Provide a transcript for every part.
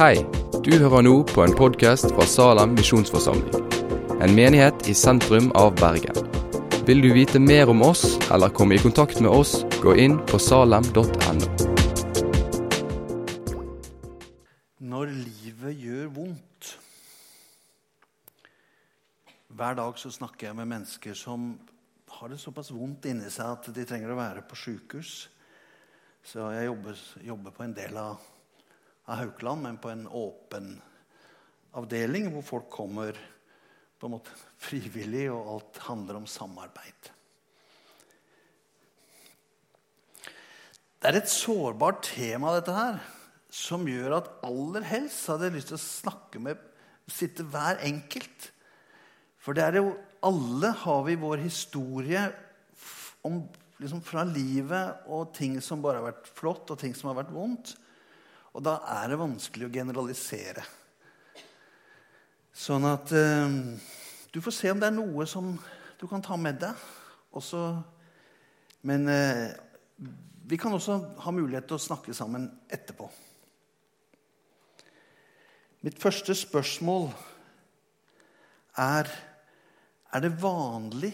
Hei, du hører nå på en podkast fra Salem misjonsforsamling. En menighet i sentrum av Bergen. Vil du vite mer om oss eller komme i kontakt med oss, gå inn på salem.no. Når livet gjør vondt Hver dag så snakker jeg med mennesker som har det såpass vondt inni seg at de trenger å være på sjukehus. Så jeg jobber, jobber på en del av, av Haukeland, men på en åpen avdeling hvor folk kommer på en måte frivillig, og alt handler om samarbeid. Det er et sårbart tema, dette her, som gjør at aller helst hadde jeg lyst til å snakke med sitte hver enkelt. For det er jo alle har vi vår historie om, liksom fra livet og ting som bare har vært flott, og ting som har vært vondt. Og da er det vanskelig å generalisere. Sånn at eh, du får se om det er noe som du kan ta med deg. Også, men eh, vi kan også ha mulighet til å snakke sammen etterpå. Mitt første spørsmål er er det vanlig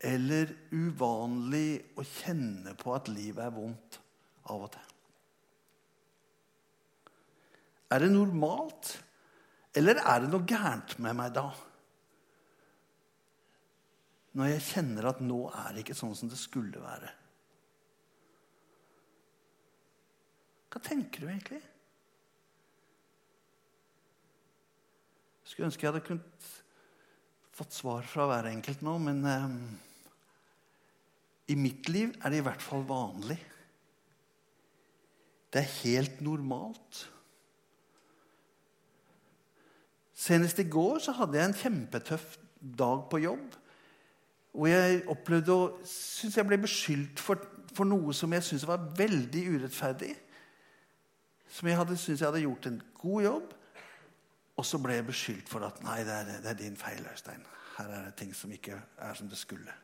eller uvanlig å kjenne på at livet er vondt av og til? Er det normalt, eller er det noe gærent med meg da? Når jeg kjenner at nå er det ikke sånn som det skulle være. Hva tenker du egentlig? Skulle ønske jeg hadde kunnet fått svar fra hver enkelt nå, men um, i mitt liv er det i hvert fall vanlig. Det er helt normalt. Senest i går så hadde jeg en kjempetøff dag på jobb. Og jeg opplevde å synes jeg ble beskyldt for, for noe som jeg syntes var veldig urettferdig. Som jeg hadde, syntes jeg hadde gjort en god jobb. Og så ble jeg beskyldt for at nei, det er, det er din feil, Øystein. Her er det ting som ikke er som det skulle.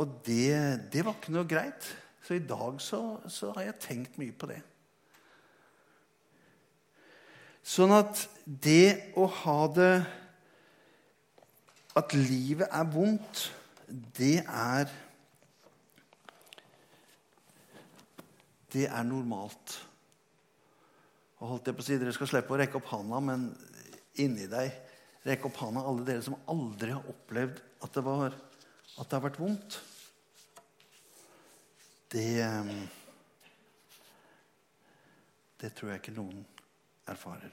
Og det, det var ikke noe greit. Så i dag så, så har jeg tenkt mye på det. Sånn at det å ha det At livet er vondt, det er Det er normalt. Og holdt jeg på å si, Dere skal slippe å rekke opp handa, men inni deg rekk opp handa, alle dere som aldri har opplevd at det, var, at det har vært vondt. Det Det tror jeg ikke noen erfarer.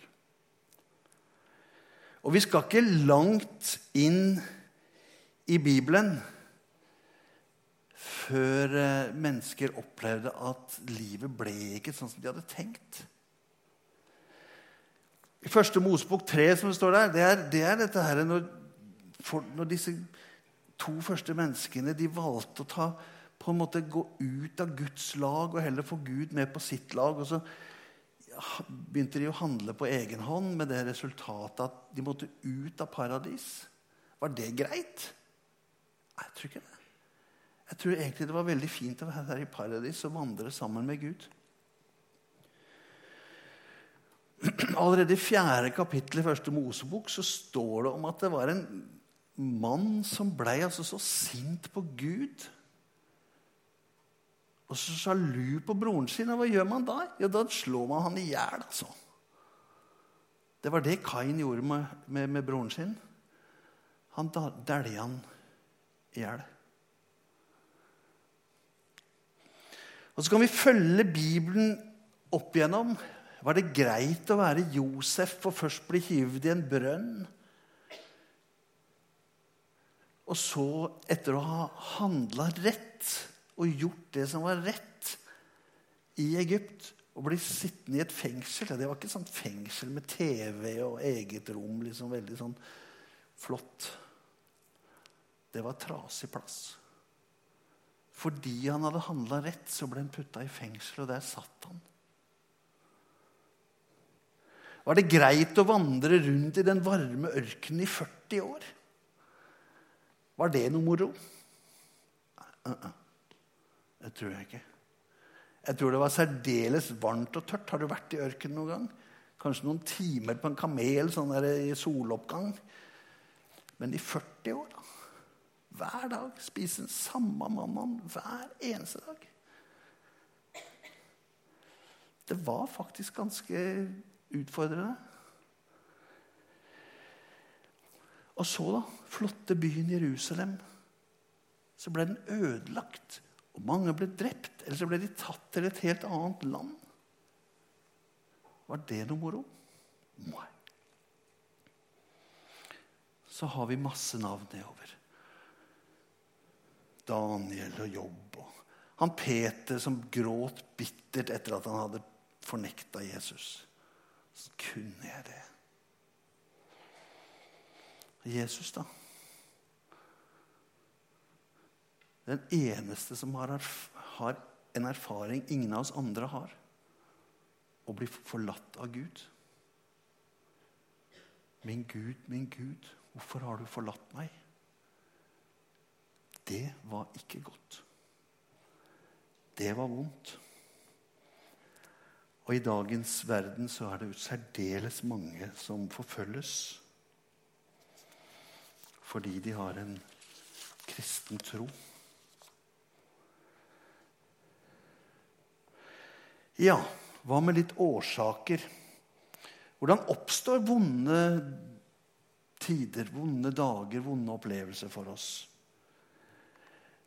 Og vi skal ikke langt inn i Bibelen før eh, mennesker opplevde at livet ble ikke sånn som de hadde tenkt. I første Mosebok 3, som det står der, det er, det er dette her når, for, når, disse to første menneskene de valgte å ta, på en måte gå ut av Guds lag og heller få Gud med på sitt lag. og så begynte de å handle på egen hånd med det resultatet at de måtte ut av paradis. Var det greit? Jeg tror ikke det. Jeg tror egentlig det var veldig fint å være der i paradis og vandre sammen med Gud. Allerede i fjerde kapittel i første Mosebok så står det om at det var en mann som blei altså så sint på Gud og så sjalu på broren sin. Og hva gjør man da? Jo, Da slår man han i hjel. Altså. Det var det Kain gjorde med, med, med broren sin. Han dælja han i hjel. Og så kan vi følge Bibelen opp igjennom. Var det greit å være Josef og først bli hivd i en brønn? Og så, etter å ha handla rett og gjort det som var rett i Egypt, og bli sittende i et fengsel Det var ikke sånn fengsel med TV og eget rom. liksom Veldig sånn flott. Det var trasig plass. Fordi han hadde handla rett, så ble han putta i fengsel, og der satt han. Var det greit å vandre rundt i den varme ørkenen i 40 år? Var det noe moro? Uh -uh. Det tror jeg ikke. Jeg tror det var særdeles varmt og tørt. Har du vært i ørkenen noen gang? Kanskje noen timer på en kamel sånn der i soloppgang. Men i 40 år, da. Hver dag spiser den samme mannen hver eneste dag. Det var faktisk ganske utfordrende. Og så, da, flotte byen Jerusalem. Så ble den ødelagt, og mange ble drept. Eller så ble de tatt til et helt annet land. Var det noe moro? Nei. Så har vi masse navn nedover. Daniel og Jobb og han Peter som gråt bittert etter at han hadde fornekta Jesus. Så kunne jeg det. Jesus, da. Den eneste som har, har en erfaring ingen av oss andre har. Å bli forlatt av Gud. Min Gud, min Gud, hvorfor har du forlatt meg? Det var ikke godt. Det var vondt. Og i dagens verden så er det særdeles mange som forfølges fordi de har en kristen tro. Ja, hva med litt årsaker? Hvordan oppstår vonde tider, vonde dager, vonde opplevelser for oss?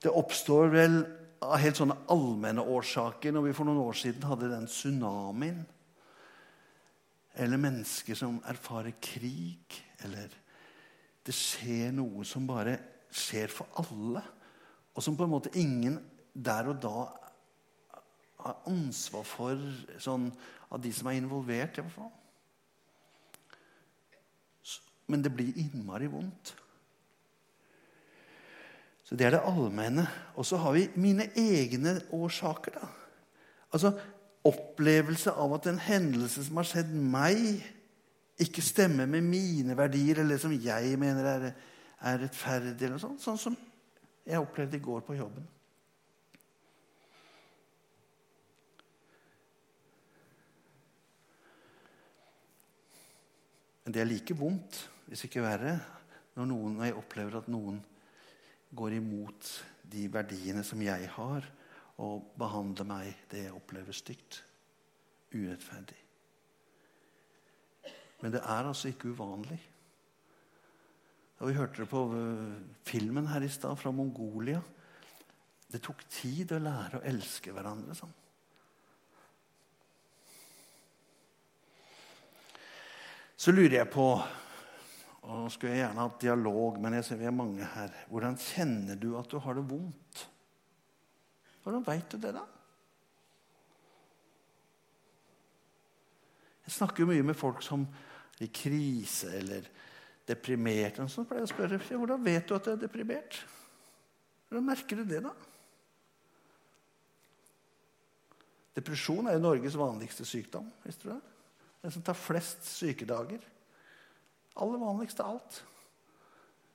Det oppstår vel av helt sånne allmenne årsaker når vi for noen år siden hadde den tsunamien. Eller mennesker som erfarer krig, eller det skjer noe som bare skjer for alle, og som på en måte ingen der og da har ansvar for sånn, av de som er involvert. i hvert fall. Men det blir innmari vondt. Så Det er det allmenne. Og så har vi mine egne årsaker. da. Altså opplevelse av at en hendelse som har skjedd meg, ikke stemmer med mine verdier eller det som jeg mener er, er rettferdig. eller noe sånt, Sånn som jeg opplevde i går på jobben. Men det er like vondt, hvis ikke verre, når, noen, når jeg opplever at noen går imot de verdiene som jeg har, og behandler meg det jeg opplever stygt. Urettferdig. Men det er altså ikke uvanlig. Og Vi hørte det på øh, filmen her i stad, fra Mongolia. Det tok tid å lære å elske hverandre sånn. Så lurer jeg på og Nå skulle jeg gjerne hatt dialog, men jeg ser vi er mange her. Hvordan kjenner du at du har det vondt? Hvordan veit du det, da? Jeg snakker jo mye med folk som er i krise eller deprimert. Og så pleier jeg å spørre hvordan vet du at du er deprimert. Hvordan merker du det, da? Depresjon er jo Norges vanligste sykdom. visste du det? Den som tar flest sykedager. Aller vanligst av alt.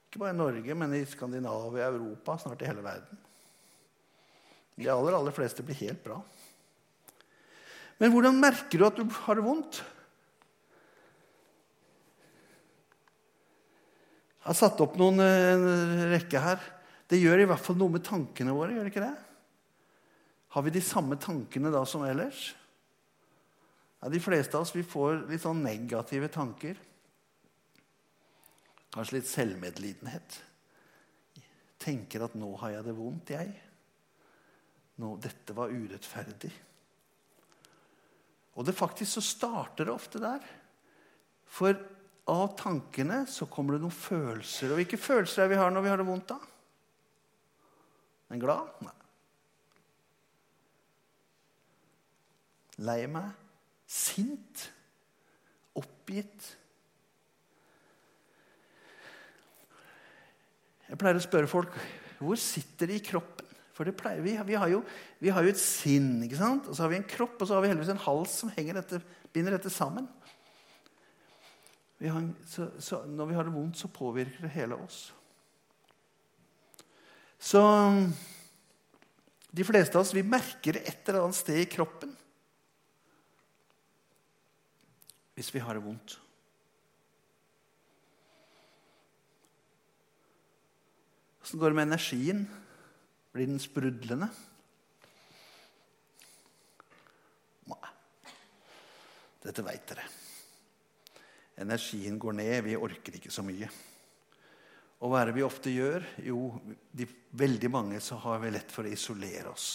Ikke bare i Norge, men i Skandinavia, Europa, snart i hele verden. De aller, aller fleste blir helt bra. Men hvordan merker du at du har det vondt? Jeg har satt opp noen en rekke her. Det gjør i hvert fall noe med tankene våre. gjør det ikke det? Har vi de samme tankene da som ellers? Ja, de fleste av oss vi får litt sånn negative tanker. Kanskje litt selvmedlidenhet. Tenker at 'nå har jeg det vondt', jeg. Nå, 'Dette var urettferdig'. Og det faktisk så starter det ofte der. For av tankene så kommer det noen følelser. Og hvilke følelser er vi har når vi har det vondt, da? En glad? Nei. Lei meg? Sint? Oppgitt? Jeg pleier å spørre folk hvor sitter det i kroppen. For pleier vi. Vi har, jo, vi har jo et sinn, ikke sant? og så har vi en kropp, og så har vi heldigvis en hals som dette, binder dette sammen. Vi har, så, så når vi har det vondt, så påvirker det hele oss. Så De fleste av oss vi merker det et eller annet sted i kroppen hvis vi har det vondt. Åssen går det med energien? Blir den sprudlende? Nei. Dette veit dere. Energien går ned. Vi orker ikke så mye. Og hva er det vi ofte gjør? Jo, de, veldig mange så har vi lett for å isolere oss.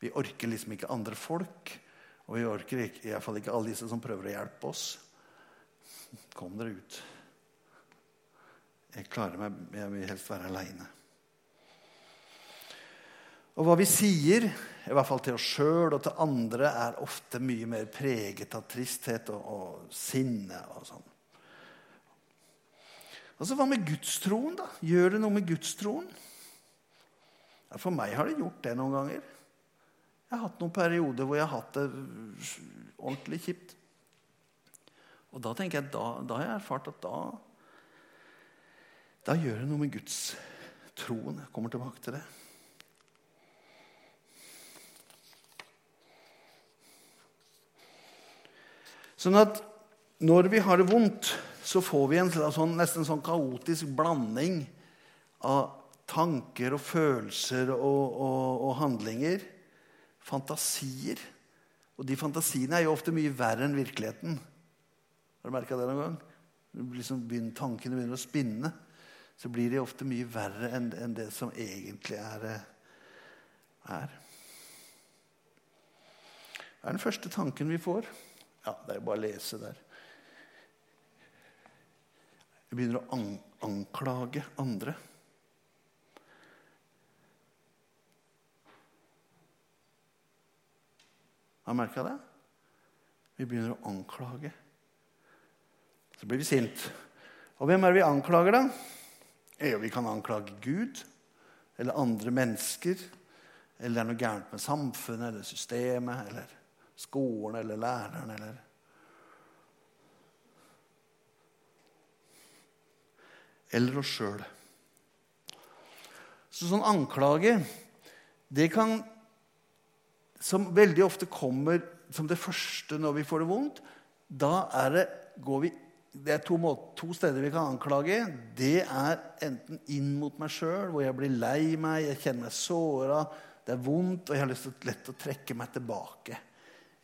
Vi orker liksom ikke andre folk. Og vi orker ikke, i hvert fall ikke alle disse som prøver å hjelpe oss. Kom dere ut. Jeg klarer meg, jeg vil helst være aleine. Og hva vi sier, i hvert fall til oss sjøl og til andre, er ofte mye mer preget av tristhet og, og sinne og sånn. Og så Hva med gudstroen, da? Gjør det noe med gudstroen? Ja, for meg har det gjort det noen ganger. Jeg har hatt noen perioder hvor jeg har hatt det ordentlig kjipt. Og da tenker jeg, da, da har jeg erfart at da Da gjør det noe med Guds troen. Jeg kommer tilbake til det. Sånn at når vi har det vondt, så får vi en sånn, nesten sånn kaotisk blanding av tanker og følelser og, og, og handlinger. Fantasier. Og de fantasiene er jo ofte mye verre enn virkeligheten. Har du merka det noen gang? Liksom begynner, tankene begynner å spinne. Så blir de ofte mye verre enn, enn det som egentlig er. er. Det er den første tanken vi får. Ja, det er jo bare å lese der. Vi begynner å an anklage andre. Har du merka det? Vi begynner å anklage. Så blir vi sint. Og hvem er det vi anklager, da? Jo, vi kan anklage Gud eller andre mennesker. Eller det er noe gærent med samfunnet eller systemet eller skolen eller læreren eller eller oss sjøl. Så sånn anklage, det kan Som veldig ofte kommer som det første når vi får det vondt. Da er det, vi, det er to, måter, to steder vi kan anklage. Det er enten inn mot meg sjøl, hvor jeg blir lei meg, jeg kjenner meg såra, det er vondt, og jeg har lyst til lett å trekke meg tilbake.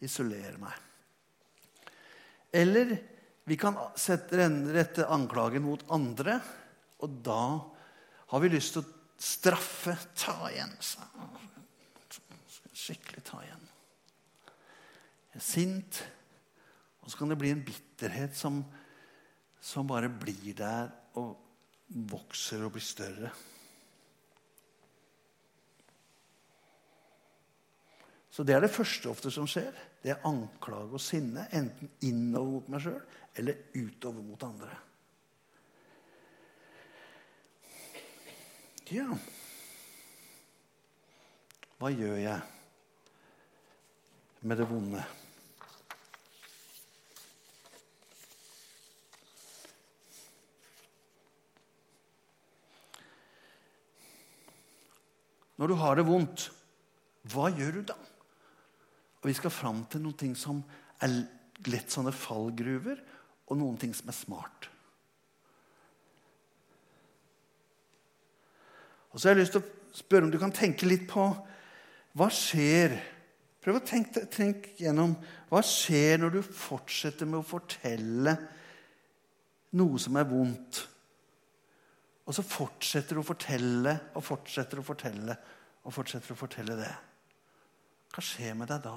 Isolere meg. Eller vi kan sette, rette anklagen mot andre. Og da har vi lyst til å straffe. Ta igjen. Skikkelig ta igjen. Jeg er sint. Og så kan det bli en bitterhet som, som bare blir der og vokser og blir større. Så det er det første ofte som skjer. Det er anklage og sinne. Enten innover mot meg sjøl eller utover mot andre. Ja Hva gjør jeg med det vonde? Når du har det vondt, hva gjør du da? Og Vi skal fram til noen ting som er lett sånne fallgruver, og noen ting som er smart. Og så har jeg lyst til å spørre om du kan tenke litt på hva skjer Prøv å tenke, tenk gjennom hva skjer når du fortsetter med å fortelle noe som er vondt. Og så fortsetter du å fortelle og fortsetter å fortelle og fortsetter å fortelle det. Hva skjer med deg da?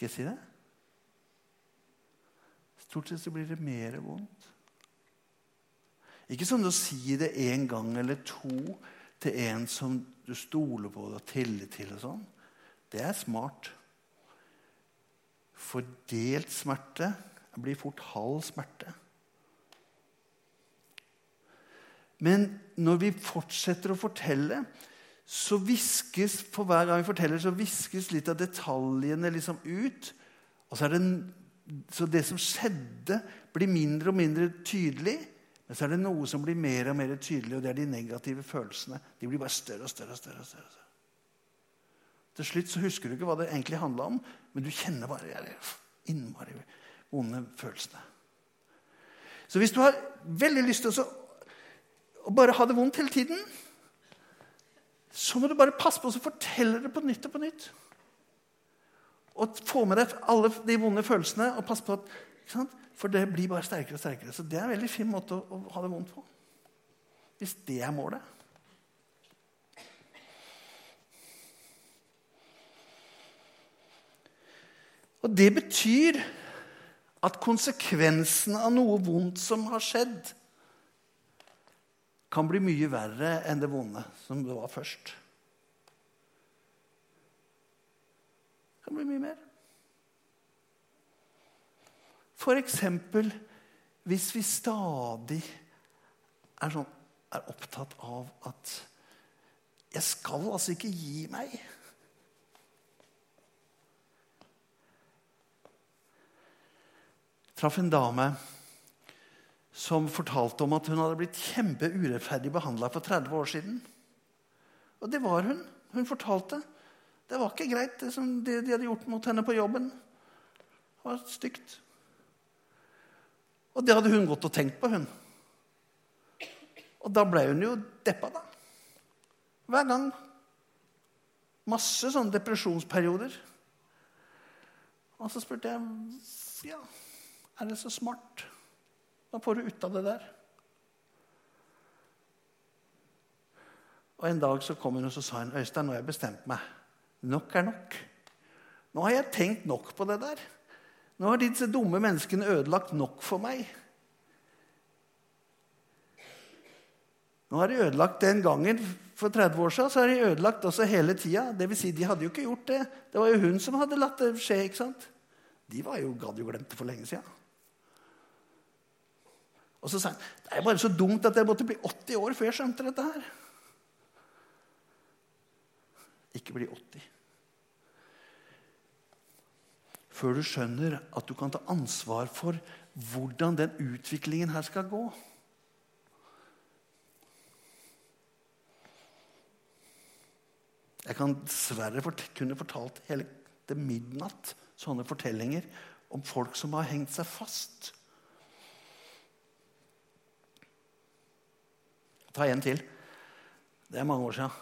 Skal jeg si det? Stort sett så blir det mer vondt. Ikke sånn å si det en gang eller to til en som du stoler på og har tillit til. og sånn. Det er smart. Fordelt smerte blir fort halv smerte. Men når vi fortsetter å fortelle, så viskes for hver gang vi forteller, så viskes litt av detaljene liksom ut. Og så, det, så det som skjedde, blir mindre og mindre tydelig. Men så er det noe som blir mer og mer tydelig, og det er de negative følelsene. De blir bare større og større. og større, og større. Til slutt så husker du ikke hva det egentlig handla om, men du kjenner bare de innmari vonde følelsene. Så hvis du har veldig lyst til å bare ha det vondt hele tiden, så må du bare passe på å fortelle det på nytt og på nytt. Og få med deg alle de vonde følelsene og passe på at For det blir bare sterkere og sterkere. Så det er en veldig fin måte å, å ha det vondt på. Hvis det er målet. Og det betyr at konsekvensen av noe vondt som har skjedd, kan bli mye verre enn det vonde som det var først. Det kan bli mye mer. Eksempel hvis vi stadig er, sånn, er opptatt av at jeg skal altså ikke gi meg. traff en dame som fortalte om at hun hadde blitt kjempeurettferdig behandla for 30 år siden. Og det var hun. Hun fortalte. Det var ikke greit, det som de, de hadde gjort mot henne på jobben. Det var stygt. Og det hadde hun gått og tenkt på, hun. Og da ble hun jo deppa, da. Hver gang. Masse sånne depresjonsperioder. Og så spurte jeg ja, er det så smart? Hva får du ut av det der? Og En dag så kom hun og så sa hun, Øystein, nå har jeg bestemt meg. Nok er nok. Nå har jeg tenkt nok på det der. Nå har disse dumme menneskene ødelagt nok for meg. Nå har de ødelagt den gangen for 30 år siden, så har de ødelagt også hele tida. Vil si, de hadde jo ikke gjort det. Det var jo hun som hadde latt det skje. ikke sant? De var jo, hadde jo glemt det for lenge sida. Og så sa han det er bare så dumt at jeg måtte bli 80 år før jeg skjønte dette her. Ikke bli 80. Før du skjønner at du kan ta ansvar for hvordan den utviklingen her skal gå. Jeg kan dessverre fort kunne fortalt hele til midnatt sånne fortellinger om folk som har hengt seg fast Ta en til. Det er mange år siden.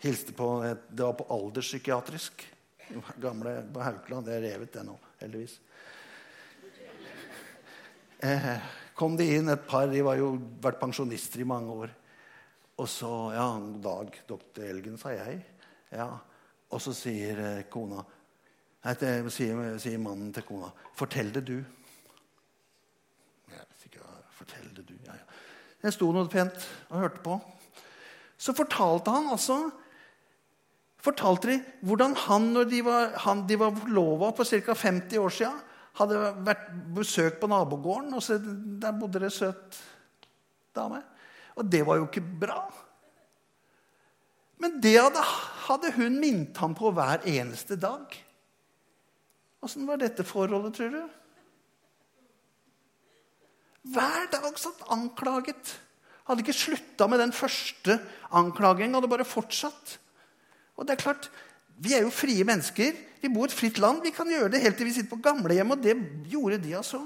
Hilste på, Det var på alderspsykiatrisk. Gamle på Haukeland. Det er revet, det nå, heldigvis. Eh, kom de inn et par. De var jo vært pensjonister i mange år. Og så Ja, dag, doktor Elgen, sa jeg. Ja. Og så sier eh, kona Nei, sier, sier, mannen til kona. 'Fortell det, du.' Ja, fortell det, du. Ja, ja. Jeg sto noe pent og hørte på. Så fortalte han altså fortalte de hvordan han, når de var, han, de var lova på ca. 50 år siden, hadde vært besøk på nabogården, og så der bodde det søt dame. Og det var jo ikke bra. Men det hadde, hadde hun minnet ham på hver eneste dag. Åssen var dette forholdet, tror du? Hver dag satt anklaget. Hadde ikke slutta med den første anklagen, hadde bare fortsatt. Og det er klart, Vi er jo frie mennesker. Vi bor i et fritt land. Vi kan gjøre det helt til vi sitter på gamlehjem. Og det gjorde de altså.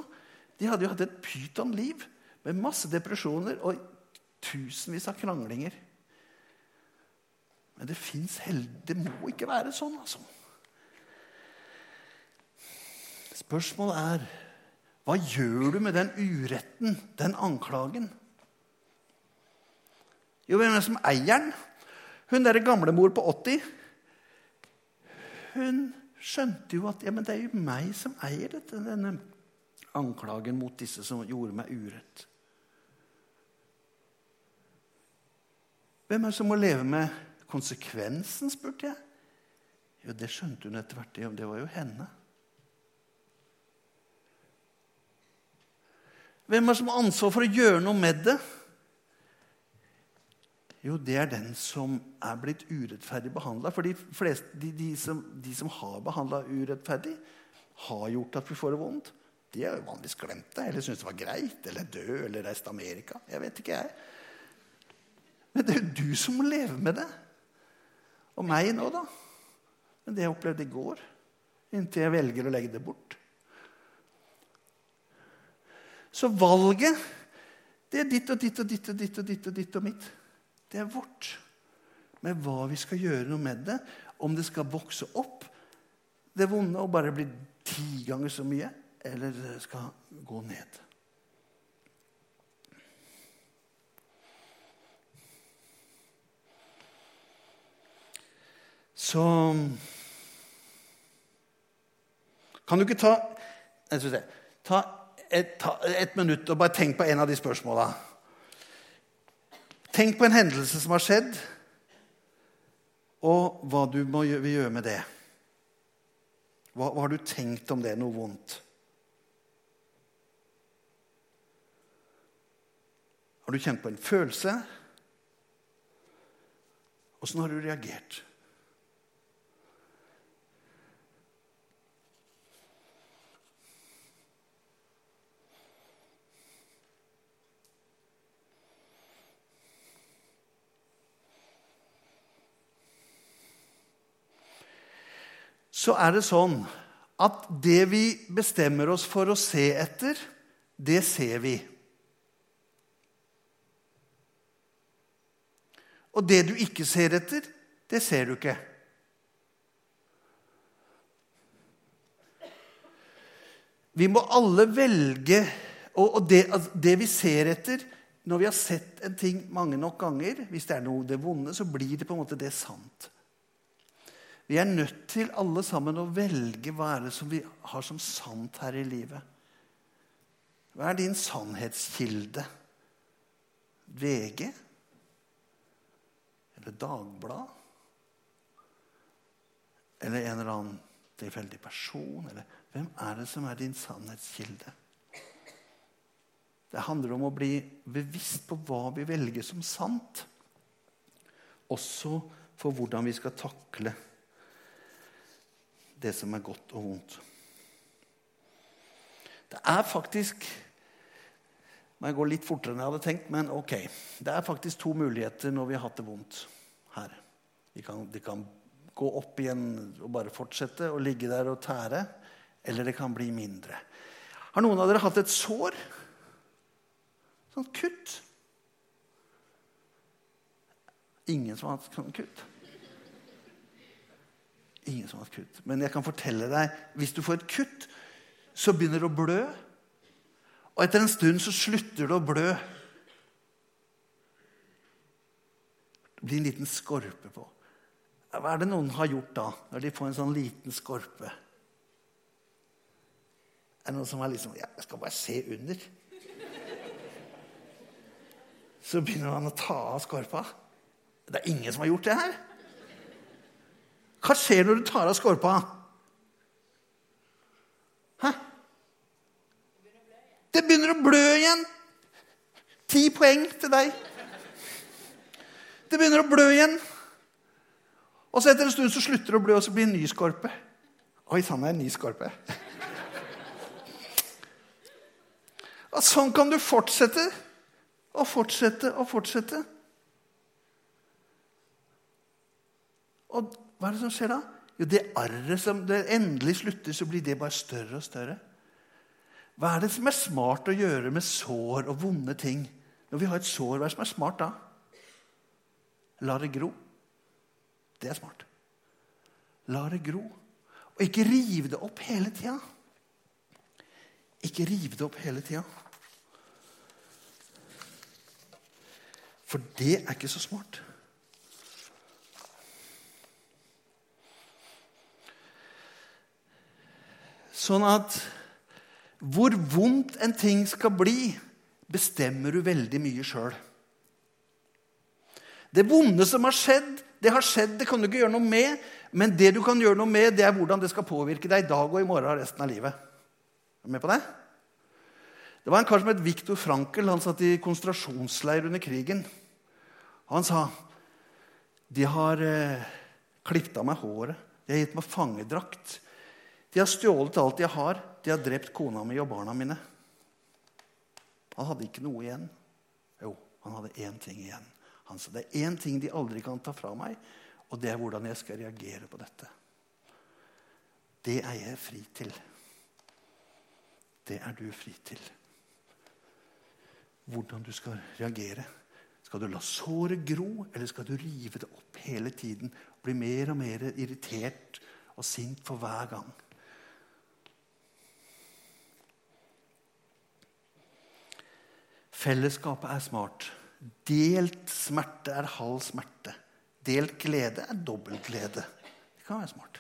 De hadde jo hatt et pytonliv med masse depresjoner og tusenvis av kranglinger. Men det fins Det må ikke være sånn, altså. Spørsmålet er hva gjør du med den uretten, den anklagen? Jo, hvem er det som eier den? Hun derre gamlemor på 80 Hun skjønte jo at ja, det er jo meg som eier dette, denne anklagen mot disse som gjorde meg urett. Hvem er det som må leve med konsekvensen, spurte jeg. Jo, det skjønte hun etter hvert. Det var jo henne. Hvem er det som har ansvar for å gjøre noe med det? Jo, det er den som er blitt urettferdig behandla. For de, fleste, de, de, som, de som har behandla urettferdig, har gjort at vi får det vondt. De har jo vanligvis glemt det, eller syntes det var greit, eller død, eller reist til Amerika. Jeg vet ikke, jeg. Men det er jo du som må leve med det. Og meg nå, da. Men det jeg opplevde i går, inntil jeg velger å legge det bort. Så valget, det er ditt og ditt og ditt og ditt og ditt og ditt og mitt. Det er vårt. Men hva vi skal gjøre noe med det, om det skal vokse opp det vonde og bare bli ti ganger så mye, eller det skal gå ned. Så Kan du ikke ta, ta et, ta et minutt og bare tenk på en av de spørsmåla? Tenk på en hendelse som har skjedd, og hva du må, gjøre med det. Hva, hva har du tenkt om det? Noe vondt? Har du kjent på en følelse? Åssen har du reagert? Så er det sånn at det vi bestemmer oss for å se etter, det ser vi. Og det du ikke ser etter, det ser du ikke. Vi må alle velge Og det, altså, det, vi ser etter Når vi har sett en ting mange nok ganger, hvis det er noe det vonde, så blir det på en måte det sant. Vi er nødt til alle sammen å velge hva er det som vi har som sant her i livet. Hva er din sannhetskilde? VG? Eller Dagblad? Eller en eller annen tilfeldig person? Eller hvem er det som er din sannhetskilde? Det handler om å bli bevisst på hva vi velger som sant. Også for hvordan vi skal takle det som er godt og vondt. Det er faktisk må jeg gå litt fortere enn jeg hadde tenkt, men ok. Det er faktisk to muligheter når vi har hatt det vondt her. De kan, de kan gå opp igjen og bare fortsette å ligge der og tære. Eller det kan bli mindre. Har noen av dere hatt et sår? Sånn kutt? Ingen som har hatt sånn kutt? Ingen som har hatt kutt. Men jeg kan fortelle deg hvis du får et kutt, så begynner det å blø. Og etter en stund så slutter det å blø. Det blir en liten skorpe på. Hva er det noen har gjort da, når de får en sånn liten skorpe? Er det noen som er liksom ja, 'Jeg skal bare se under'? Så begynner man å ta av skorpa. Det er ingen som har gjort det her. Hva skjer når du tar av skorpa? Hæ? Det begynner å blø igjen. Ti poeng til deg. Det begynner å blø igjen. Og så etter en stund så slutter det å blø, og så blir det en ny skorpe. Oi sann, det er en ny skorpe. Og sånn kan du fortsette og fortsette og fortsette. Og hva er det som skjer da? Jo, det arret som det endelig slutter, så blir det bare større og større. Hva er det som er smart å gjøre med sår og vonde ting? Når vi har et sår, hva er det som er smart da? La det gro. Det er smart. La det gro. Og ikke rive det opp hele tida. Ikke rive det opp hele tida. For det er ikke så smart. Sånn at hvor vondt en ting skal bli, bestemmer du veldig mye sjøl. Det vonde som har skjedd, det har skjedd, det kan du ikke gjøre noe med. Men det du kan gjøre noe med, det er hvordan det skal påvirke deg i dag og i morgen og resten av livet. Er du med på det? Det var en kar som het Viktor Frankel. Han satt i konsentrasjonsleir under krigen. Han sa de har eh, klippet av meg håret, de har gitt meg fangedrakt. De har stjålet alt jeg har, de har drept kona mi og barna mine. Han hadde ikke noe igjen. Jo, han hadde én ting igjen. Han sa det er én ting de aldri kan ta fra meg, og det er hvordan jeg skal reagere på dette. Det er jeg fri til. Det er du fri til. Hvordan du skal reagere. Skal du la såret gro, eller skal du rive det opp hele tiden? Bli mer og mer irritert og sint for hver gang? Fellesskapet er smart. Delt smerte er halv smerte. Delt glede er dobbelt glede. Det kan være smart.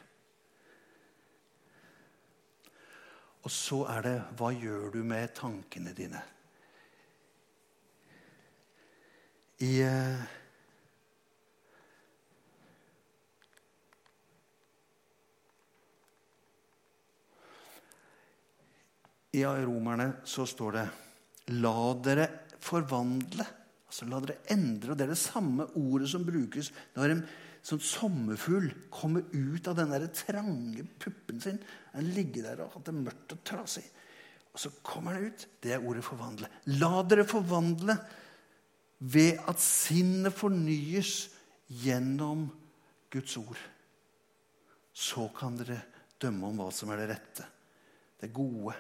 Og så er det hva gjør du med tankene dine? I eh, I Romerne så står det La dere forvandle. Altså La dere endre. og Det er det samme ordet som brukes når en sånn sommerfugl kommer ut av den der trange puppen sin. Den ligger der og har det mørkt og trasig. Og så kommer den ut. Det er ordet 'forvandle'. La dere forvandle ved at sinnet fornyes gjennom Guds ord. Så kan dere dømme om hva som er det rette, det gode.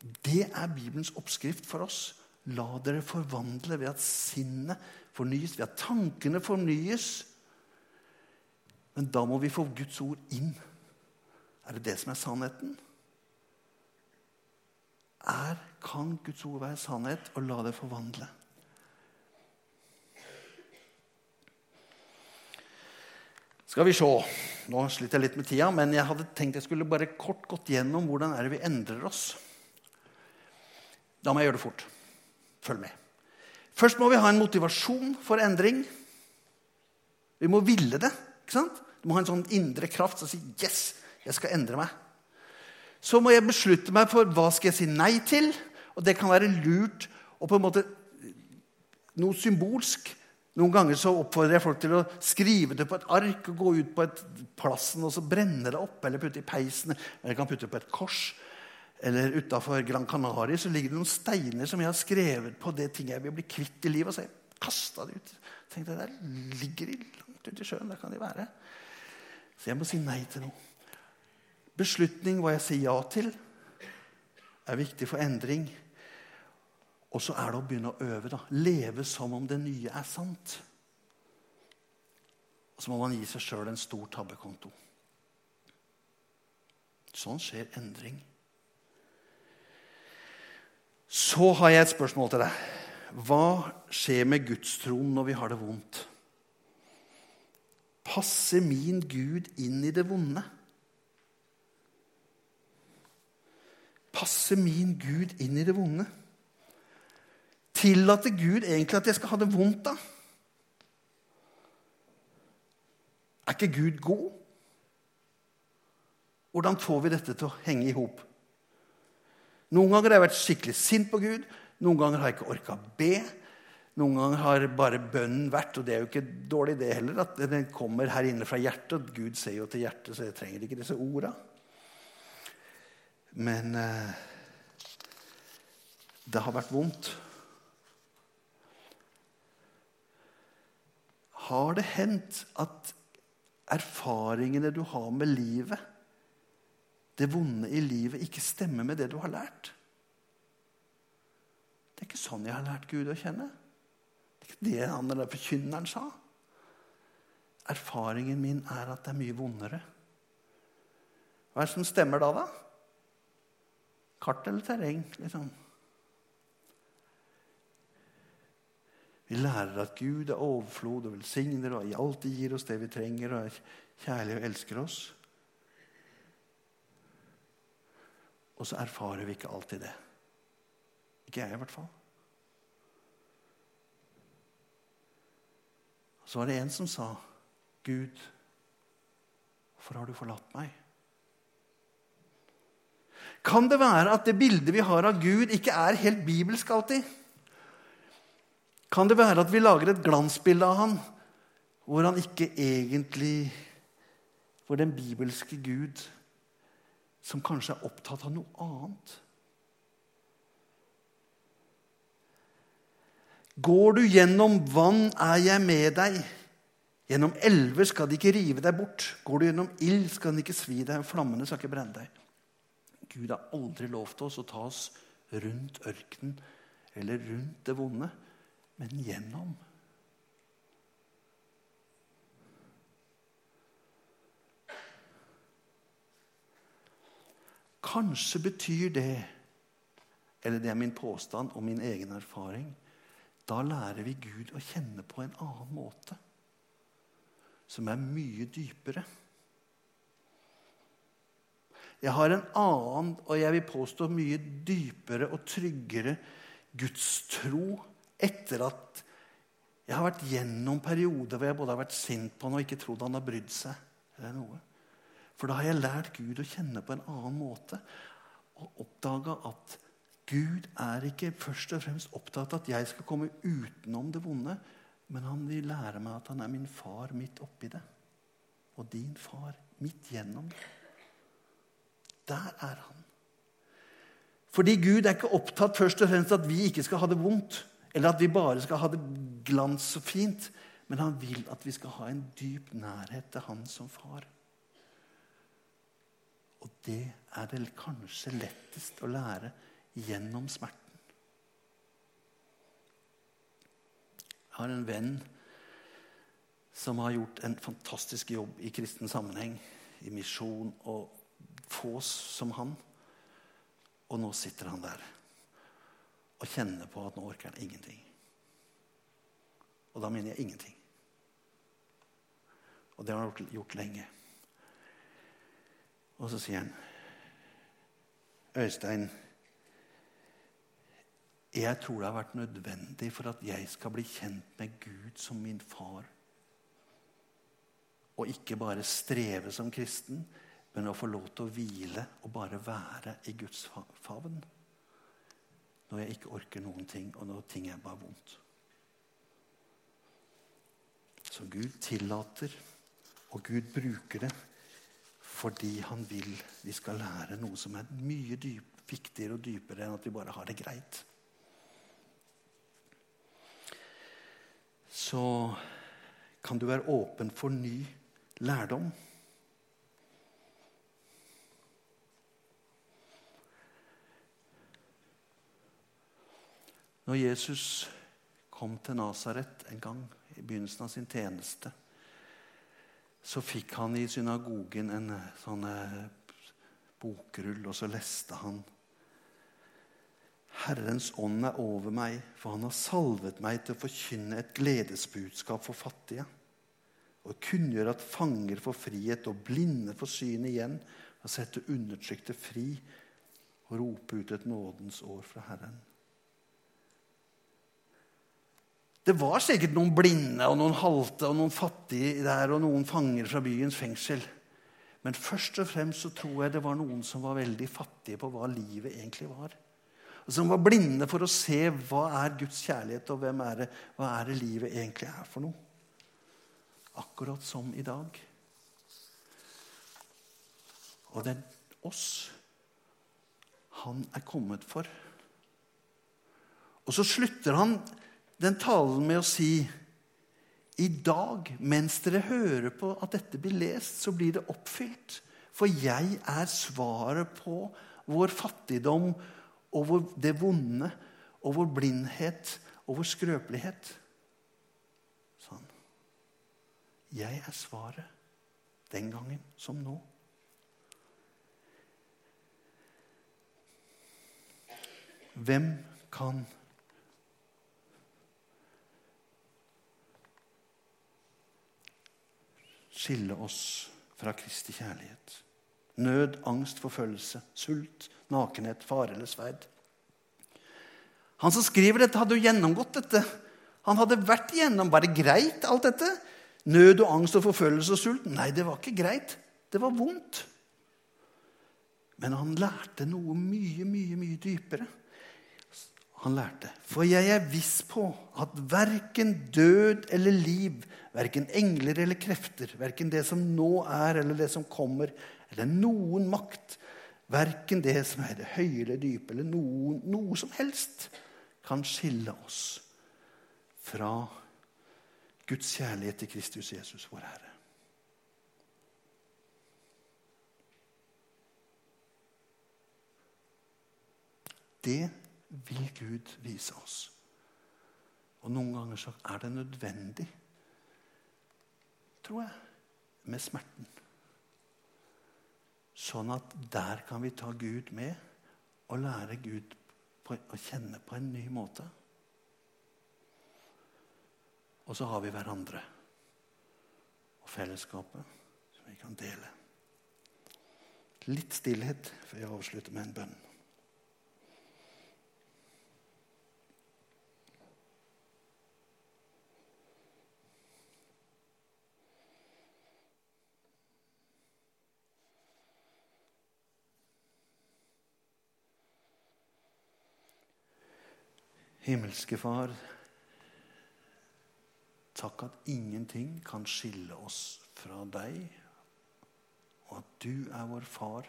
Det er Bibelens oppskrift for oss. La dere forvandle ved at sinnet fornyes, ved at tankene fornyes. Men da må vi få Guds ord inn. Er det det som er sannheten? Er, kan Guds ord være sannhet, og la det forvandle? Skal vi se. Nå sliter jeg litt med tida, men jeg hadde tenkt jeg skulle bare kort gått gjennom hvordan er det vi endrer oss. Da må jeg gjøre det fort. Følg med. Først må vi ha en motivasjon for endring. Vi må ville det. ikke sant? Du må ha en sånn indre kraft som sier 'yes, jeg skal endre meg'. Så må jeg beslutte meg for hva skal jeg si nei til. Og det kan være lurt og på en måte noe symbolsk. Noen ganger så oppfordrer jeg folk til å skrive det på et ark og gå ut på et plassen og så brenne det opp, eller putte i peisen, eller jeg kan putte det på et kors. Eller utafor Gran Canaria så ligger det noen steiner som jeg har skrevet på det ting jeg vil bli kvitt i livet. Og så jeg kasta det ut. tenkte Der ligger de langt ute i sjøen. Der kan de være. Så jeg må si nei til noe. Beslutning, hva jeg sier ja til, er viktig for endring. Og så er det å begynne å øve. da. Leve som om det nye er sant. Og så må man gi seg sjøl en stor tabbekonto. Sånn skjer endring. Så har jeg et spørsmål til deg. Hva skjer med gudstroen når vi har det vondt? Passer min Gud inn i det vonde? Passer min Gud inn i det vonde? Tillater Gud egentlig at jeg skal ha det vondt, da? Er ikke Gud god? Hvordan får vi dette til å henge i hop? Noen ganger har jeg vært skikkelig sint på Gud. Noen ganger har jeg ikke orka be. Noen ganger har bare bønnen vært, og det er jo ikke dårlig det heller, at den kommer her inne fra hjertet. og Gud ser jo til hjertet, så jeg trenger ikke disse orda. Men eh, det har vært vondt. Har det hendt at erfaringene du har med livet, det vonde i livet ikke stemmer med det du har lært. Det er ikke sånn jeg har lært Gud å kjenne. Det er ikke det han eller forkynneren sa. Erfaringen min er at det er mye vondere. Hva er det som stemmer da, da? Kart eller terreng, liksom? Vi lærer at Gud er overflod og velsigner og alltid gir oss det vi trenger, og er kjærlig og elsker oss. Og så erfarer vi ikke alltid det. Ikke jeg, i hvert fall. Så var det en som sa, 'Gud, hvorfor har du forlatt meg?' Kan det være at det bildet vi har av Gud, ikke er helt bibelsk alltid? Kan det være at vi lager et glansbilde av han, hvor han ikke egentlig Hvor den bibelske Gud, som kanskje er opptatt av noe annet Går du gjennom vann, er jeg med deg. Gjennom elver skal de ikke rive deg bort. Går du gjennom ild, skal den ikke svi deg. Flammene skal ikke brenne deg. Gud har aldri lovt oss å ta oss rundt ørkenen eller rundt det vonde, men gjennom. Kanskje betyr det, eller det er min påstand og min egen erfaring, da lærer vi Gud å kjenne på en annen måte som er mye dypere. Jeg har en annen, og jeg vil påstå mye dypere og tryggere gudstro etter at jeg har vært gjennom perioder hvor jeg både har vært sint på han og ikke trodd han har brydd seg. eller noe. For da har jeg lært Gud å kjenne på en annen måte og oppdaga at Gud er ikke først og fremst opptatt av at jeg skal komme utenom det vonde, men han vil lære meg at han er min far midt oppi det. Og din far midt gjennom det. Der er han. Fordi Gud er ikke opptatt først og fremst at vi ikke skal ha det vondt, eller at vi bare skal ha det glans og fint, men han vil at vi skal ha en dyp nærhet til han som far. Og det er vel kanskje lettest å lære gjennom smerten. Jeg har en venn som har gjort en fantastisk jobb i kristen sammenheng, i misjon, og få som han. Og nå sitter han der og kjenner på at nå orker han ingenting. Og da mener jeg ingenting. Og det har han gjort lenge. Og så sier han Øystein jeg tror det har vært nødvendig for at jeg skal bli kjent med Gud som min far. Og ikke bare streve som kristen, men å få lov til å hvile og bare være i Guds favn. Når jeg ikke orker noen ting, og når ting er bare vondt. Så Gud tillater, og Gud bruker det fordi han vil vi skal lære noe som er mye dyp, viktigere og dypere enn at vi bare har det greit. så kan du være åpen for ny lærdom. Når Jesus kom til Nasaret en gang i begynnelsen av sin tjeneste, så fikk han i synagogen en sånn eh, bokrull, og så leste han Herrens ånd er over meg, for han har salvet meg til å forkynne et gledesbudskap for fattige. Og kunngjøre at fanger får frihet og blinde får syn igjen. Og sette undertrykte fri og rope ut et nådens år fra Herren. Det var sikkert noen blinde og noen halte og noen fattige der og noen fanger fra byens fengsel. Men først og fremst så tror jeg det var noen som var veldig fattige på hva livet egentlig var Og som var blinde for å se hva er Guds kjærlighet, og hvem er det, hva er det livet egentlig er for noe. Akkurat som i dag. Og det er oss han er kommet for. Og så slutter han den talen med å si i dag, mens dere hører på at dette blir lest, så blir det oppfylt. For jeg er svaret på vår fattigdom over det vonde, og vår blindhet, og vår skrøpelighet. Sånn. Jeg er svaret den gangen som nå. Hvem kan skille oss fra Kristi kjærlighet? Nød, angst, forfølgelse, sult, nakenhet, fare eller sverd. Han som skriver dette, hadde jo gjennomgått dette. Han hadde vært igjennom Var det greit, alt dette? Nød og angst og forfølgelse og sult? Nei, det var ikke greit. Det var vondt. Men han lærte noe mye, mye, mye dypere. Han lærte. For jeg er viss på at verken død eller liv, verken engler eller krefter, verken det som nå er eller det som kommer, eller noen makt, verken det som er det høye eller dype, eller noen, noe som helst, kan skille oss fra Guds kjærlighet til Kristus Jesus, vår Herre. Det vil Gud vise oss. Og noen ganger så er det nødvendig, tror jeg, med smerten. Sånn at der kan vi ta Gud med og lære Gud på, å kjenne på en ny måte. Og så har vi hverandre og fellesskapet som vi kan dele. Litt stillhet før jeg avslutter med en bønn. Himmelske Far, takk at ingenting kan skille oss fra deg, og at du er vår far.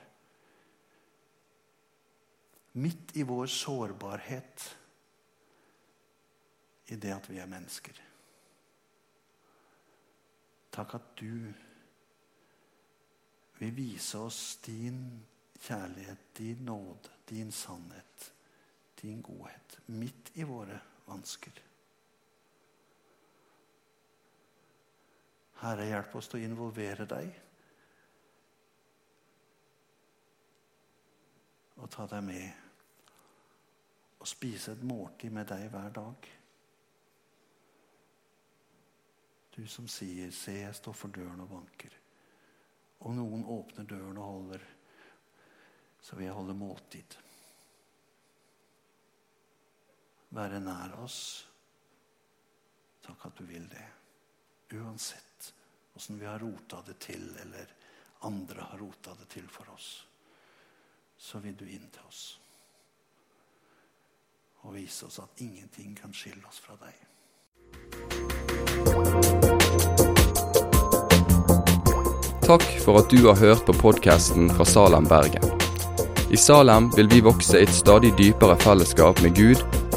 Midt i vår sårbarhet i det at vi er mennesker. Takk at du vil vise oss din kjærlighet, din nåde, din sannhet din godhet midt i våre vansker. Herre, hjelp oss til å involvere deg og ta deg med og spise et måltid med deg hver dag. Du som sier 'Se, jeg står for døren og banker'. Om noen åpner døren og holder, så vil jeg holde måltid være nær oss. Takk at du vil det. Uansett åssen vi har rota det til, eller andre har rota det til for oss, så vil du inn til oss og vise oss at ingenting kan skille oss fra deg. Takk for at du har hørt på podkasten fra Salem, Bergen. I Salem vil vi vokse i et stadig dypere fellesskap med Gud